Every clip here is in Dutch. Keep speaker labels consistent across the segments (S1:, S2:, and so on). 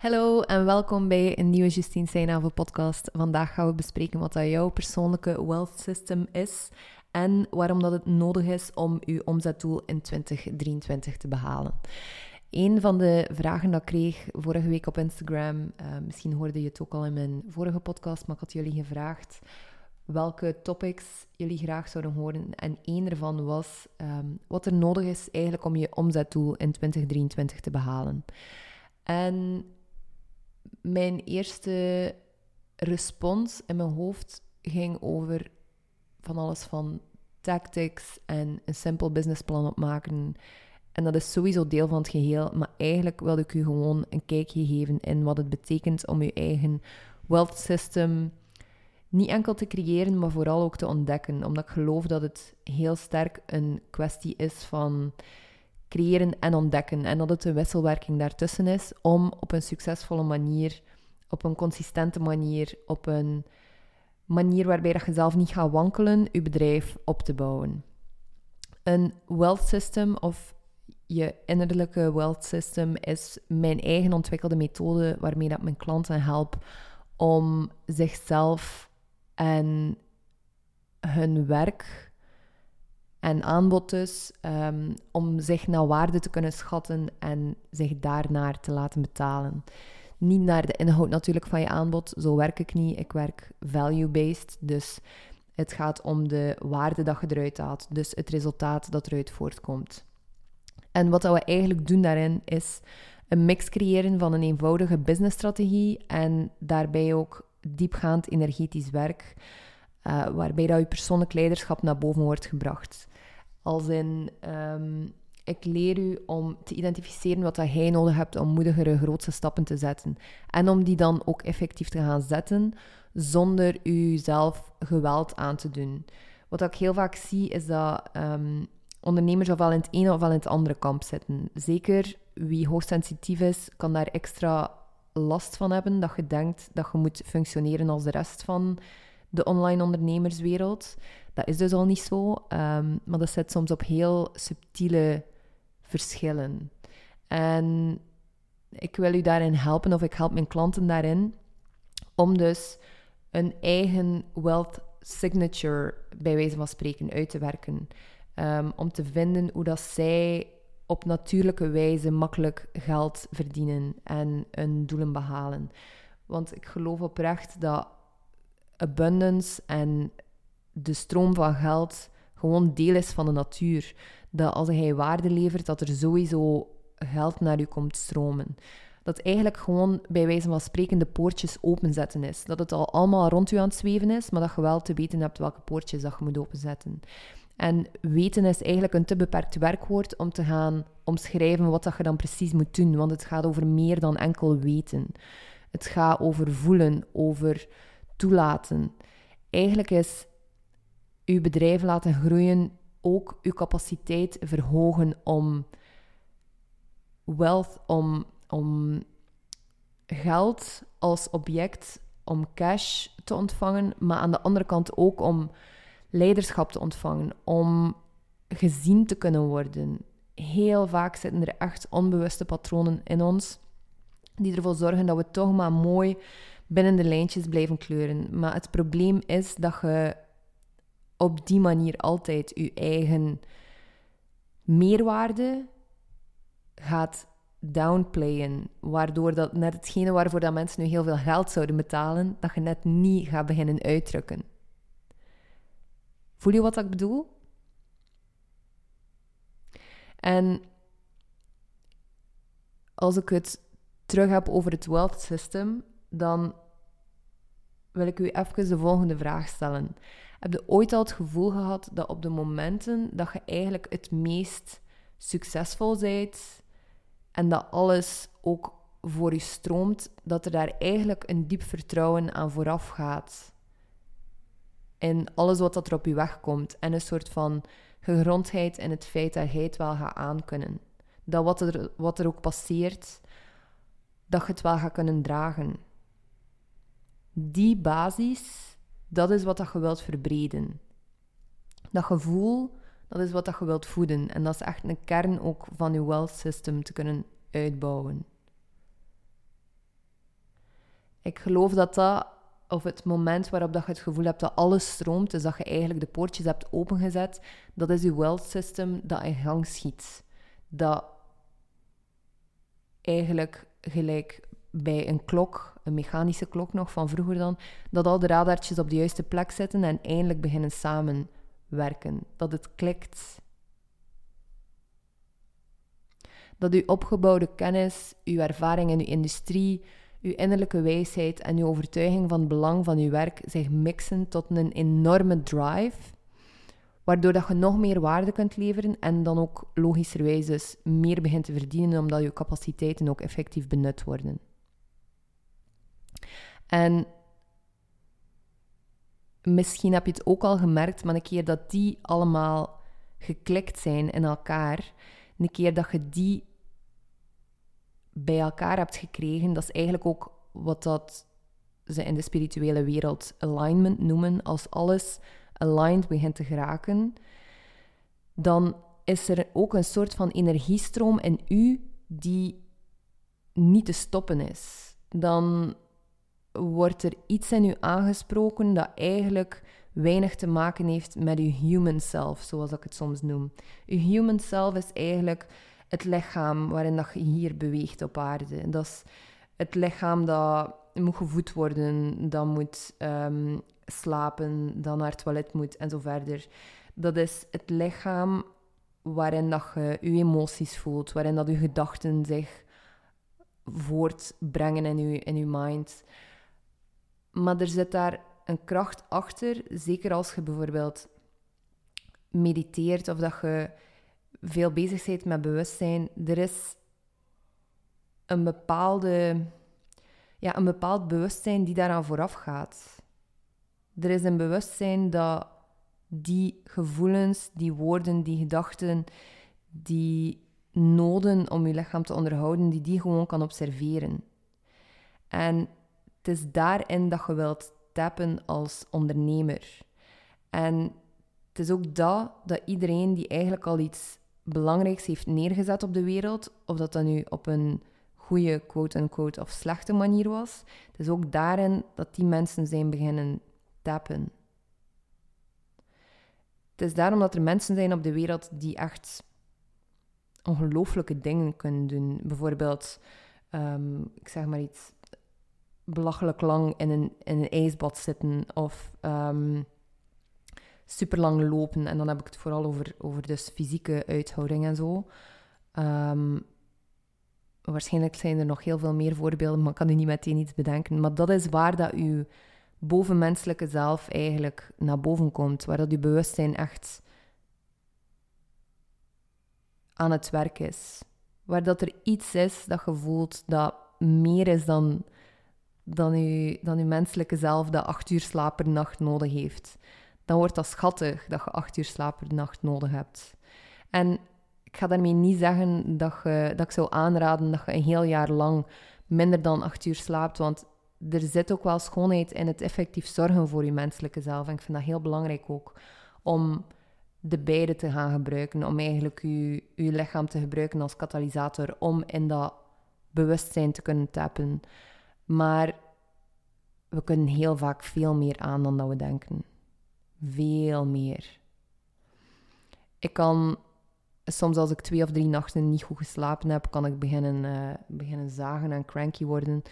S1: Hallo en welkom bij een nieuwe Justine Seinhaven podcast. Vandaag gaan we bespreken wat dat jouw persoonlijke wealth system is en waarom dat het nodig is om uw omzetdoel in 2023 te behalen. Een van de vragen dat ik kreeg vorige week op Instagram, uh, misschien hoorde je het ook al in mijn vorige podcast, maar ik had jullie gevraagd welke topics jullie graag zouden horen. En één ervan was um, wat er nodig is eigenlijk om je omzetdoel in 2023 te behalen. En mijn eerste respons in mijn hoofd ging over van alles van tactics en een simpel businessplan opmaken. En dat is sowieso deel van het geheel, maar eigenlijk wilde ik u gewoon een kijkje geven in wat het betekent om je eigen wealth system niet enkel te creëren, maar vooral ook te ontdekken. Omdat ik geloof dat het heel sterk een kwestie is van creëren en ontdekken. En dat het een wisselwerking daartussen is om op een succesvolle manier, op een consistente manier, op een manier waarbij dat je zelf niet gaat wankelen, je bedrijf op te bouwen. Een wealth system of je innerlijke wealth system is mijn eigen ontwikkelde methode waarmee dat mijn klanten help om zichzelf en hun werk en aanbod dus, um, om zich naar waarde te kunnen schatten en zich daarnaar te laten betalen. Niet naar de inhoud natuurlijk van je aanbod, zo werk ik niet. Ik werk value-based, dus het gaat om de waarde dat je eruit haalt, dus het resultaat dat eruit voortkomt. En wat we eigenlijk doen daarin is een mix creëren van een eenvoudige businessstrategie en daarbij ook diepgaand energetisch werk, uh, waarbij dat je persoonlijk leiderschap naar boven wordt gebracht. Als in, um, ik leer u om te identificeren wat dat jij nodig hebt om moedigere grootste stappen te zetten. En om die dan ook effectief te gaan zetten, zonder u zelf geweld aan te doen. Wat ik heel vaak zie, is dat um, ondernemers ofwel in het ene ofwel in het andere kamp zitten. Zeker wie hoogsensitief is, kan daar extra last van hebben. Dat je denkt dat je moet functioneren als de rest van de online ondernemerswereld. Dat is dus al niet zo, um, maar dat zit soms op heel subtiele verschillen. En ik wil u daarin helpen, of ik help mijn klanten daarin, om dus een eigen wealth signature, bij wijze van spreken, uit te werken. Um, om te vinden hoe dat zij op natuurlijke wijze makkelijk geld verdienen en hun doelen behalen. Want ik geloof oprecht dat abundance en de stroom van geld gewoon deel is van de natuur. Dat als hij waarde levert, dat er sowieso geld naar u komt stromen. Dat eigenlijk gewoon bij wijze van spreken de poortjes openzetten is. Dat het al allemaal rond u aan het zweven is, maar dat je wel te weten hebt welke poortjes dat je moet openzetten. En weten is eigenlijk een te beperkt werkwoord om te gaan omschrijven wat dat je dan precies moet doen. Want het gaat over meer dan enkel weten. Het gaat over voelen, over toelaten. Eigenlijk is uw bedrijf laten groeien ook uw capaciteit verhogen om wealth, om, om geld als object, om cash te ontvangen, maar aan de andere kant ook om leiderschap te ontvangen, om gezien te kunnen worden. Heel vaak zitten er echt onbewuste patronen in ons die ervoor zorgen dat we toch maar mooi binnen de lijntjes blijven kleuren. Maar het probleem is dat je op die manier altijd je eigen meerwaarde gaat downplayen, waardoor dat net hetgene waarvoor dat mensen nu heel veel geld zouden betalen, dat je net niet gaat beginnen uitdrukken. Voel je wat ik bedoel? En als ik het terug heb over het wealth system, dan wil ik u even de volgende vraag stellen. Heb je ooit al het gevoel gehad dat op de momenten dat je eigenlijk het meest succesvol bent en dat alles ook voor je stroomt, dat er daar eigenlijk een diep vertrouwen aan vooraf gaat? In alles wat dat er op je weg komt en een soort van gegrondheid in het feit dat jij het wel gaat aankunnen. Dat wat er, wat er ook passeert, dat je het wel gaat kunnen dragen. Die basis, dat is wat dat je wilt verbreden. Dat gevoel, dat is wat dat je wilt voeden. En dat is echt een kern ook van je wealth system te kunnen uitbouwen. Ik geloof dat dat, of het moment waarop dat je het gevoel hebt dat alles stroomt, dus dat je eigenlijk de poortjes hebt opengezet, dat is je wealth system dat in gang schiet. Dat eigenlijk gelijk bij een klok, een mechanische klok nog van vroeger dan, dat al de radartjes op de juiste plek zitten en eindelijk beginnen samenwerken. Dat het klikt. Dat uw opgebouwde kennis, uw ervaring in uw industrie, uw innerlijke wijsheid en uw overtuiging van het belang van uw werk zich mixen tot een enorme drive, waardoor dat je nog meer waarde kunt leveren en dan ook logischerwijs dus meer begint te verdienen omdat je capaciteiten ook effectief benut worden. En misschien heb je het ook al gemerkt, maar een keer dat die allemaal geklikt zijn in elkaar, een keer dat je die bij elkaar hebt gekregen, dat is eigenlijk ook wat dat ze in de spirituele wereld alignment noemen. Als alles aligned begint te geraken, dan is er ook een soort van energiestroom in u die niet te stoppen is. Dan wordt er iets in u aangesproken dat eigenlijk weinig te maken heeft met uw human self, zoals ik het soms noem. Uw human self is eigenlijk het lichaam waarin dat je hier beweegt op aarde. Dat is het lichaam dat moet gevoed worden, dat moet ehm, slapen, dat naar het toilet moet en zo verder. Dat is het lichaam waarin dat je je emoties voelt, waarin dat je gedachten zich voortbrengen in je, in je mind. Maar er zit daar een kracht achter, zeker als je bijvoorbeeld mediteert of dat je veel bezig bent met bewustzijn. Er is een, bepaalde, ja, een bepaald bewustzijn die daaraan vooraf gaat. Er is een bewustzijn dat die gevoelens, die woorden, die gedachten, die noden om je lichaam te onderhouden, die die gewoon kan observeren. En het is daarin dat je wilt tappen als ondernemer. En het is ook dat, dat iedereen die eigenlijk al iets belangrijks heeft neergezet op de wereld, of dat dat nu op een goede, quote-unquote, of slechte manier was, het is ook daarin dat die mensen zijn beginnen tappen. Het is daarom dat er mensen zijn op de wereld die echt ongelooflijke dingen kunnen doen. Bijvoorbeeld, um, ik zeg maar iets, belachelijk lang in een, in een ijsbad zitten of um, super lang lopen. En dan heb ik het vooral over, over dus fysieke uithouding en zo. Ehm, waarschijnlijk zijn er nog heel veel meer voorbeelden, maar ik kan u niet meteen iets bedenken. Maar dat is waar dat uw bovenmenselijke zelf eigenlijk naar boven komt. Waar dat uw bewustzijn echt aan het werk is. Waar dat er iets is dat je voelt dat meer is dan dan je, dan uw menselijke zelf dat acht uur slaap per nacht nodig heeft. Dan wordt dat schattig dat je acht uur slaap per nacht nodig hebt. En ik ga daarmee niet zeggen dat, je, dat ik zou aanraden dat je een heel jaar lang minder dan acht uur slaapt, want er zit ook wel schoonheid in het effectief zorgen voor je menselijke zelf. En ik vind dat heel belangrijk ook om de beide te gaan gebruiken, om eigenlijk je, je lichaam te gebruiken als katalysator om in dat bewustzijn te kunnen tappen. Maar we kunnen heel vaak veel meer aan dan dat we denken. Veel meer. Ik kan soms als ik twee of drie nachten niet goed geslapen heb, kan ik beginnen, uh, beginnen zagen en cranky worden.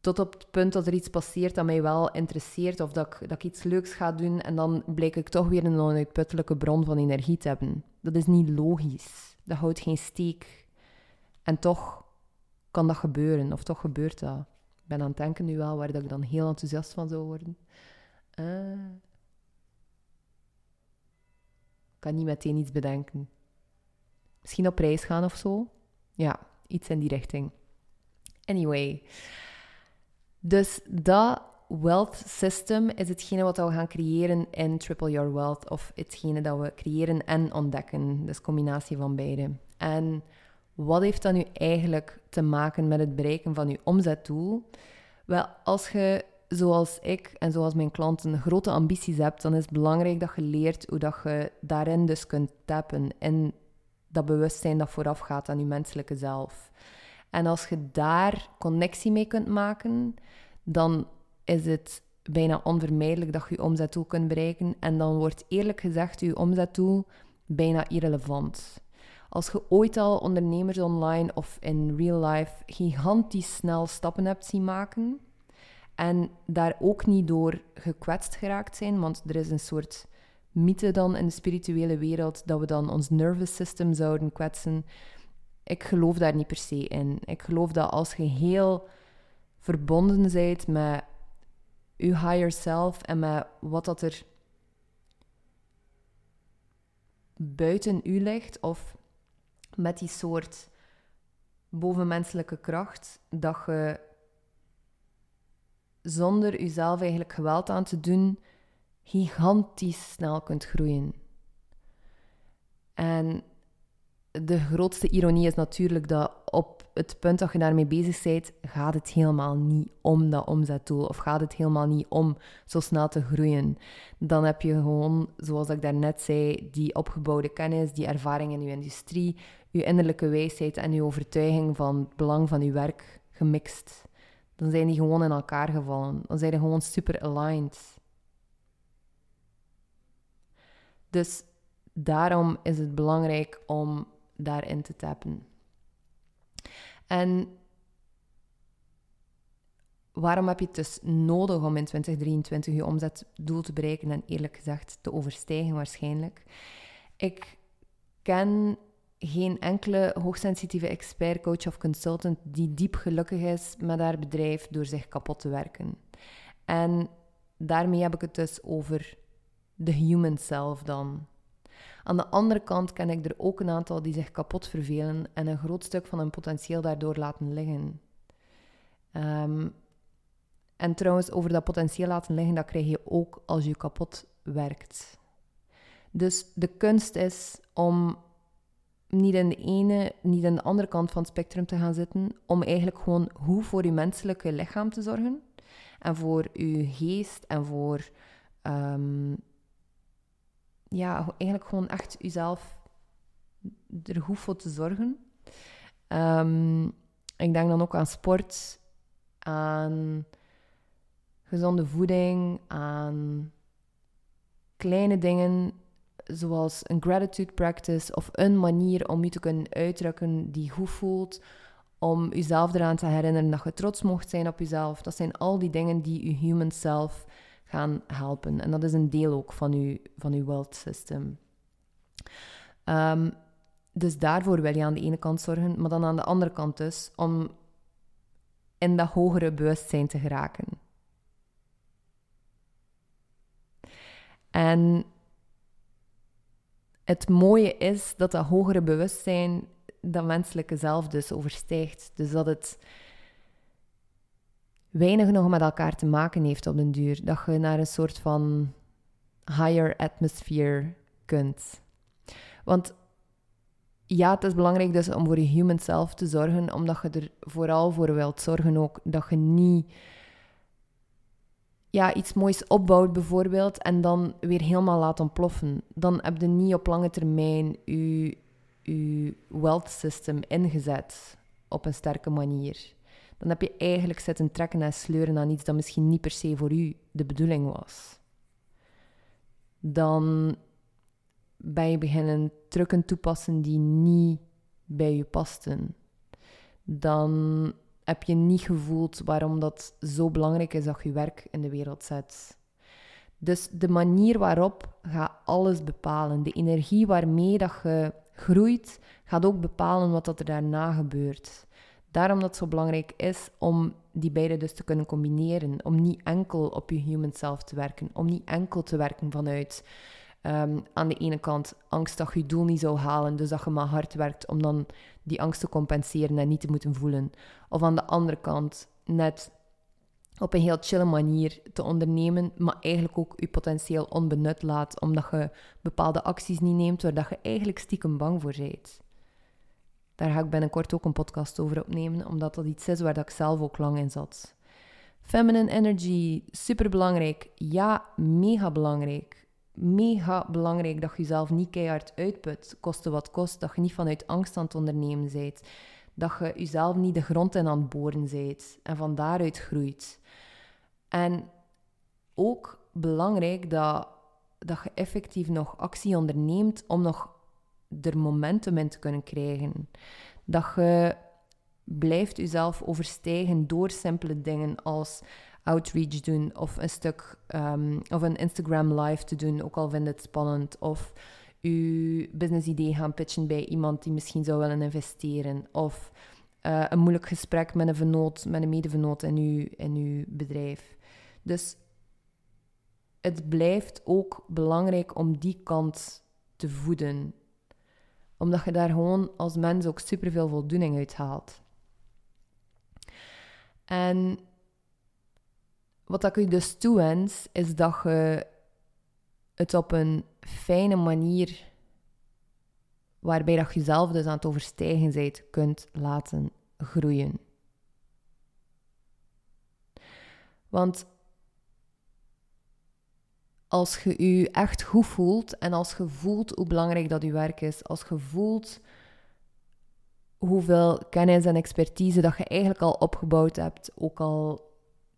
S1: Tot op het punt dat er iets passeert dat mij wel interesseert of dat ik, dat iets leuks ga doen en dan blijk ik toch weer een onuitputtelijke bron van energie te hebben. Dat is niet logisch. Dat houdt geen steek. En toch kan dat gebeuren, of toch gebeurt dat. Ik ben aan het denken nu wel waar ik dan heel enthousiast van zou worden. Uh, ik kan niet meteen iets bedenken. Misschien op reis gaan of zo. Ja, iets in die richting. Anyway. Dus dat wealth system is hetgene wat we gaan creëren in Triple Your Wealth. Of hetgene dat we creëren en ontdekken. Dus combinatie van beide. En wat heeft dat nu eigenlijk te maken met het bereiken van je omzetdoel? Wel, als je zoals ik en zoals mijn klanten grote ambities hebt, dan is het belangrijk dat je leert hoe dat je daarin dus kunt tappen in dat bewustzijn dat vooraf gaat aan je menselijke zelf. En als je daar connectie mee kunt maken, dan is het bijna onvermijdelijk dat je je omzetdoel kunt bereiken. En dan wordt eerlijk gezegd je omzetdoel bijna irrelevant. Als je ooit al ondernemers online of in real life gigantisch snel stappen hebt zien maken en daar ook niet door gekwetst geraakt zijn, want er is een soort mythe dan in de spirituele wereld dat we dan ons nervous system zouden kwetsen. Ik geloof daar niet per se in. Ik geloof dat als je heel verbonden bent met je higher self en met wat dat er buiten u ligt, of met die soort bovenmenselijke kracht, dat je zonder jezelf eigenlijk geweld aan te doen, gigantisch snel kunt groeien. En de grootste ironie is natuurlijk dat op het punt dat je daarmee bezig bent, gaat het helemaal niet om dat omzetdoel. Of gaat het helemaal niet om zo snel te groeien. Dan heb je gewoon, zoals ik daarnet zei, die opgebouwde kennis, die ervaring in je industrie, je innerlijke wijsheid en je overtuiging van het belang van je werk gemixt. Dan zijn die gewoon in elkaar gevallen. Dan zijn die gewoon super aligned. Dus daarom is het belangrijk om daarin te tappen. En waarom heb je het dus nodig om in 2023 je omzetdoel te bereiken en eerlijk gezegd te overstijgen waarschijnlijk? Ik ken geen enkele hoogsensitieve expert, coach of consultant die diep gelukkig is met haar bedrijf door zich kapot te werken. En daarmee heb ik het dus over de human self dan. Aan de andere kant ken ik er ook een aantal die zich kapot vervelen en een groot stuk van hun potentieel daardoor laten liggen. Ehm, en trouwens, over dat potentieel laten liggen, dat krijg je ook als je kapot werkt. Dus de kunst is om niet in de ene, niet in de andere kant van het spectrum te gaan zitten, om eigenlijk gewoon hoe voor je menselijke lichaam te zorgen en voor je geest en voor ehm, ja, eigenlijk gewoon echt jezelf er goed voor te zorgen. Um, ik denk dan ook aan sport, aan gezonde voeding, aan kleine dingen zoals een gratitude practice of een manier om je te kunnen uitdrukken die goed voelt, om jezelf eraan te herinneren dat je trots mocht zijn op jezelf. Dat zijn al die dingen die je human self gaan helpen. En dat is een deel ook van uw, van uw wealth system. Um, dus daarvoor wil je aan de ene kant zorgen, maar dan aan de andere kant dus om in dat hogere bewustzijn te geraken. En het mooie is dat dat hogere bewustzijn dat menselijke zelf dus overstijgt. Dus dat het weinig nog met elkaar te maken heeft op den duur. Dat je naar een soort van higher atmosphere kunt. Want ja, het is belangrijk dus om voor je human self te zorgen, omdat je er vooral voor wilt zorgen ook dat je niet ja, iets moois opbouwt bijvoorbeeld en dan weer helemaal laat ontploffen. Dan heb je niet op lange termijn je, je wealth system ingezet op een sterke manier dan heb je eigenlijk zitten trekken en sleuren aan iets dat misschien niet per se voor u de bedoeling was. Dan ben je beginnen trucken toepassen die niet bij je pasten. Dan heb je niet gevoeld waarom dat zo belangrijk is dat je werk in de wereld zet. Dus de manier waarop gaat alles bepalen. De energie waarmee dat je groeit, gaat ook bepalen wat dat er daarna gebeurt. Daarom dat het zo belangrijk is om die beide dus te kunnen combineren. Om niet enkel op je human self te werken. Om niet enkel te werken vanuit ehm, aan de ene kant angst dat je je doel niet zou halen. Dus dat je maar hard werkt om dan die angst te compenseren en niet te moeten voelen. Of aan de andere kant net op een heel chille manier te ondernemen, maar eigenlijk ook je potentieel onbenut laat, omdat je bepaalde acties niet neemt waar dat je eigenlijk stiekem bang voor bent. Daar ga ik binnenkort ook een podcast over opnemen, omdat dat iets is waar dat ik zelf ook lang in zat. Feminine energy, super belangrijk. Ja, mega belangrijk. Mega belangrijk dat je jezelf niet keihard uitput, koste wat kost, dat je niet vanuit angst aan het ondernemen bent. dat je jezelf niet de grond in aan het boren bent en van daaruit groeit. En ook belangrijk dat, dat je effectief nog actie onderneemt om nog er momentum in te kunnen krijgen. Dat je blijft jezelf overstijgen door simpele dingen als outreach doen of een stuk um, of een Instagram live te doen, ook al vind het spannend. Of je business idee gaan pitchen bij iemand die misschien zou willen investeren. Of uh, een moeilijk gesprek met een vernoot, met een medevenoot in uw, in uw bedrijf. Dus het blijft ook belangrijk om die kant te voeden. Omdat je daar gewoon als mens ook superveel voldoening uit haalt. En wat ik u dus toewens, is dat je het op een fijne manier, waarbij dat je jezelf dus aan het overstijgen bent, kunt laten groeien. Want als je je echt goed voelt en als je voelt hoe belangrijk dat je werk is, als je voelt hoeveel kennis en expertise dat je eigenlijk al opgebouwd hebt, ook al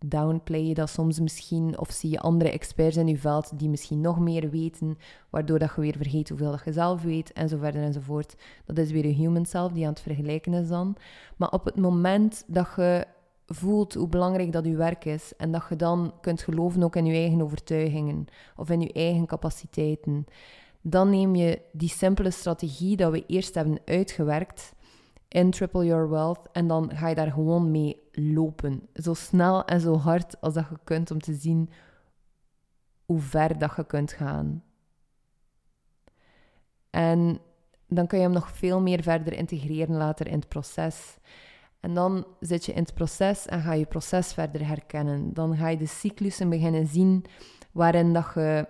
S1: downplay je dat soms misschien, of zie je andere experts in je veld die misschien nog meer weten, waardoor dat je weer vergeet hoeveel dat je zelf weet, en zo verder enzovoort. Dat is weer je human self die aan het vergelijken is dan. Maar op het moment dat je voelt hoe belangrijk dat je werk is, en dat je dan kunt geloven ook in je eigen overtuigingen, of in je eigen capaciteiten, dan neem je die simpele strategie dat we eerst hebben uitgewerkt, in Triple Your Wealth. En dan ga je daar gewoon mee lopen. Zo snel en zo hard als dat je kunt om te zien hoe ver dat je kunt gaan. En dan kun je hem nog veel meer verder integreren later in het proces. En dan zit je in het proces en ga je proces verder herkennen. Dan ga je de cyclussen beginnen zien waarin dat je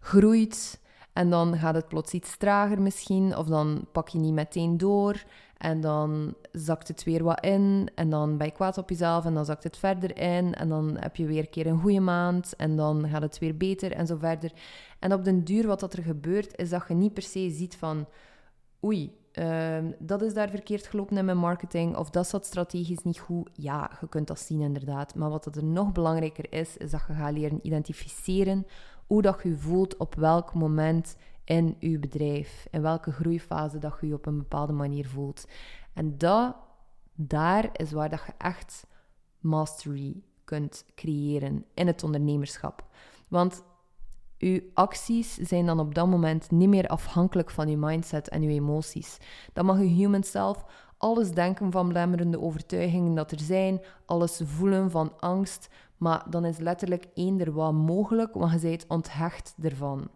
S1: groeit, en dan gaat het plots iets trager misschien, of dan pak je niet meteen door. En dan zakt het weer wat in. En dan ben je kwaad op jezelf. En dan zakt het verder in. En dan heb je weer een keer een goede maand. En dan gaat het weer beter en zo verder. En op den duur, wat dat er gebeurt, is dat je niet per se ziet van... Oei, uh, dat is daar verkeerd gelopen in mijn marketing. Of dat zat strategisch niet goed. Ja, je kunt dat zien inderdaad. Maar wat er nog belangrijker is, is dat je gaat leren identificeren hoe dat je voelt op welk moment in je bedrijf, in welke groeifase dat je je op een bepaalde manier voelt. En dat, daar is waar dat je echt mastery kunt creëren in het ondernemerschap. Want je acties zijn dan op dat moment niet meer afhankelijk van je mindset en je emoties. Dan mag je human self alles denken van belemmerende overtuigingen dat er zijn, alles voelen van angst, maar dan is letterlijk eender wat mogelijk, want je bent onthecht ervan.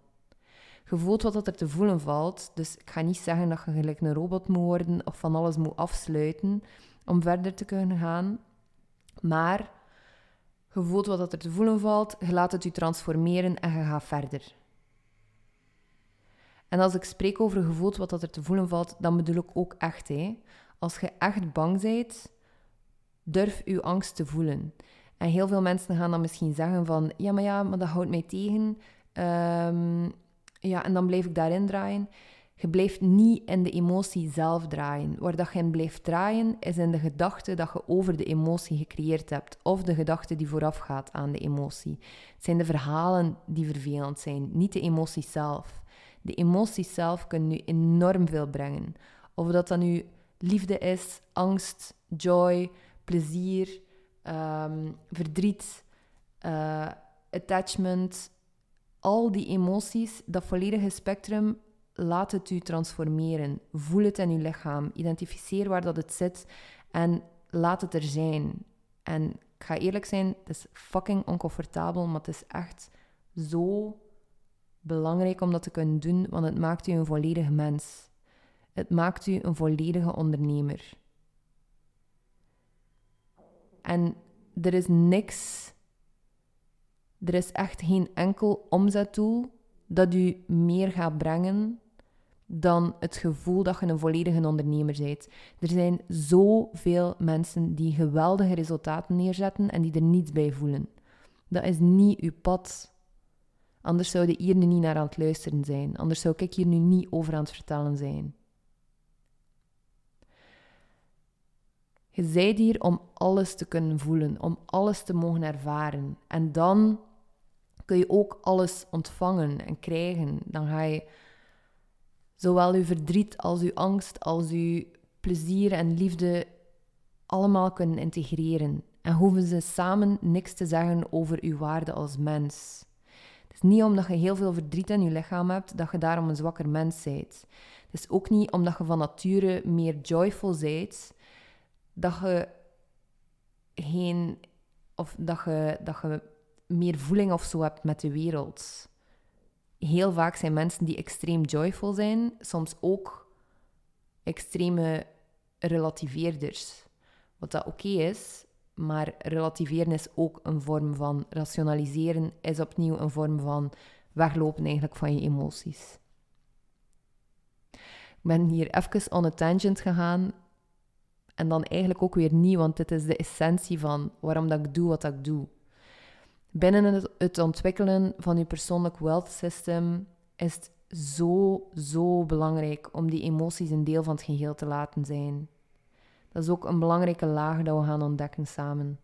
S1: Je voelt wat er te voelen valt, dus ik ga niet zeggen dat je gelijk een robot moet worden of van alles moet afsluiten om verder te kunnen gaan, maar je voelt wat er te voelen valt, je laat het je transformeren en je gaat verder. En als ik spreek over gevoeld wat er te voelen valt, dan bedoel ik ook echt. Hè. Als je echt bang bent, durf je angst te voelen. En heel veel mensen gaan dan misschien zeggen van... Ja, maar ja, maar dat houdt mij tegen. Ehm, ja, en dan blijf ik daarin draaien. Je blijft niet in de emotie zelf draaien. Waar dat je in blijft draaien, is in de gedachte dat je over de emotie gecreëerd hebt. Of de gedachte die voorafgaat aan de emotie. Het zijn de verhalen die vervelend zijn, niet de emotie zelf. De emotie zelf kan nu enorm veel brengen. Of dat dan nu liefde is, angst, joy, plezier, Ehm, verdriet, uh, attachment, al die emoties, dat volledige spectrum, laat het u transformeren. Voel het in uw lichaam. Identificeer waar dat het zit en laat het er zijn. En ik ga eerlijk zijn, het is fucking oncomfortabel, maar het is echt zo belangrijk om dat te kunnen doen, want het maakt u een volledige mens. Het maakt u een volledige ondernemer. En er is niks, er is echt geen enkel omzetdoel dat u meer gaat brengen dan het gevoel dat je een volledige ondernemer bent. Er zijn zoveel mensen die geweldige resultaten neerzetten en die er niets bij voelen. Dat is niet uw pad. Anders zou je hier nu niet naar aan het luisteren zijn. Anders zou ik hier nu niet over aan het vertellen zijn. Je zijt hier om alles te kunnen voelen, om alles te mogen ervaren. En dan kun je ook alles ontvangen en krijgen. Dan ga je zowel je verdriet als je angst, als je plezier en liefde allemaal kunnen integreren. En hoeven ze samen niks te zeggen over uw waarde als mens. Het is niet omdat je heel veel verdriet in je lichaam hebt, dat je daarom een zwakker mens bent. Het is ook niet omdat je van nature meer joyful bent, dat je geen... Of dat je, dat je meer voeling of zo hebt met de wereld. Heel vaak zijn mensen die extreem joyful zijn, soms ook extreme relativeerders. Wat dat oké is, maar relativeren is ook een vorm van rationaliseren, is opnieuw een vorm van weglopen eigenlijk van je emoties. Ik ben hier even on a tangent gegaan en dan eigenlijk ook weer niet, want dit is de essentie van waarom dat ik doe wat ik doe. Binnen het, ontwikkelen van je persoonlijk wealth system is het zo, zo belangrijk om die emoties een deel van het geheel te laten zijn. Dat is ook een belangrijke laag dat we gaan ontdekken samen.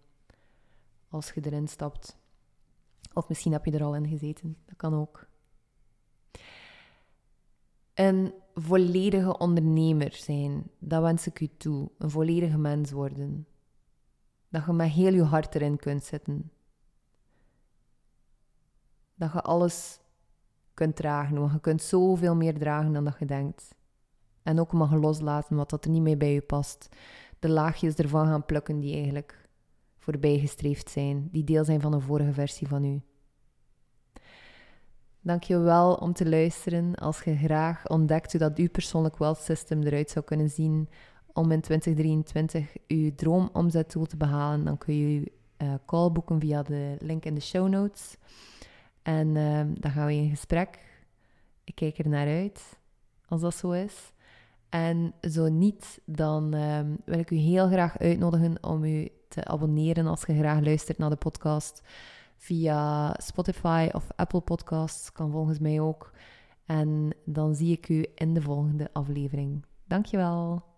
S1: Als je erin stapt. Of misschien heb je er al in gezeten. Dat kan ook. Een volledige ondernemer zijn, dat wens ik u toe. Een volledige mens worden. Dat je met heel je hart erin kunt zitten. Dat je alles kunt dragen, want je kunt zoveel meer dragen dan dat je denkt. En ook mag loslaten wat dat er niet mee bij je past. De laagjes ervan gaan plukken die eigenlijk voorbijgestreefd zijn, die deel zijn van een vorige versie van u. Dank je wel om te luisteren. Als je graag ontdekt hoe dat uw persoonlijk wealth system eruit zou kunnen zien om in 2023 uw droomomzetdoel te behalen, dan kun je je uh, call boeken via de link in de show notes. En uh, dan gaan we in gesprek. Ik kijk er naar uit, als dat zo is. En zo niet, dan um, wil ik u heel graag uitnodigen om u te abonneren als je graag luistert naar de podcast. Via Spotify of Apple Podcasts kan volgens mij ook. En dan zie ik u in de volgende aflevering. Dankjewel.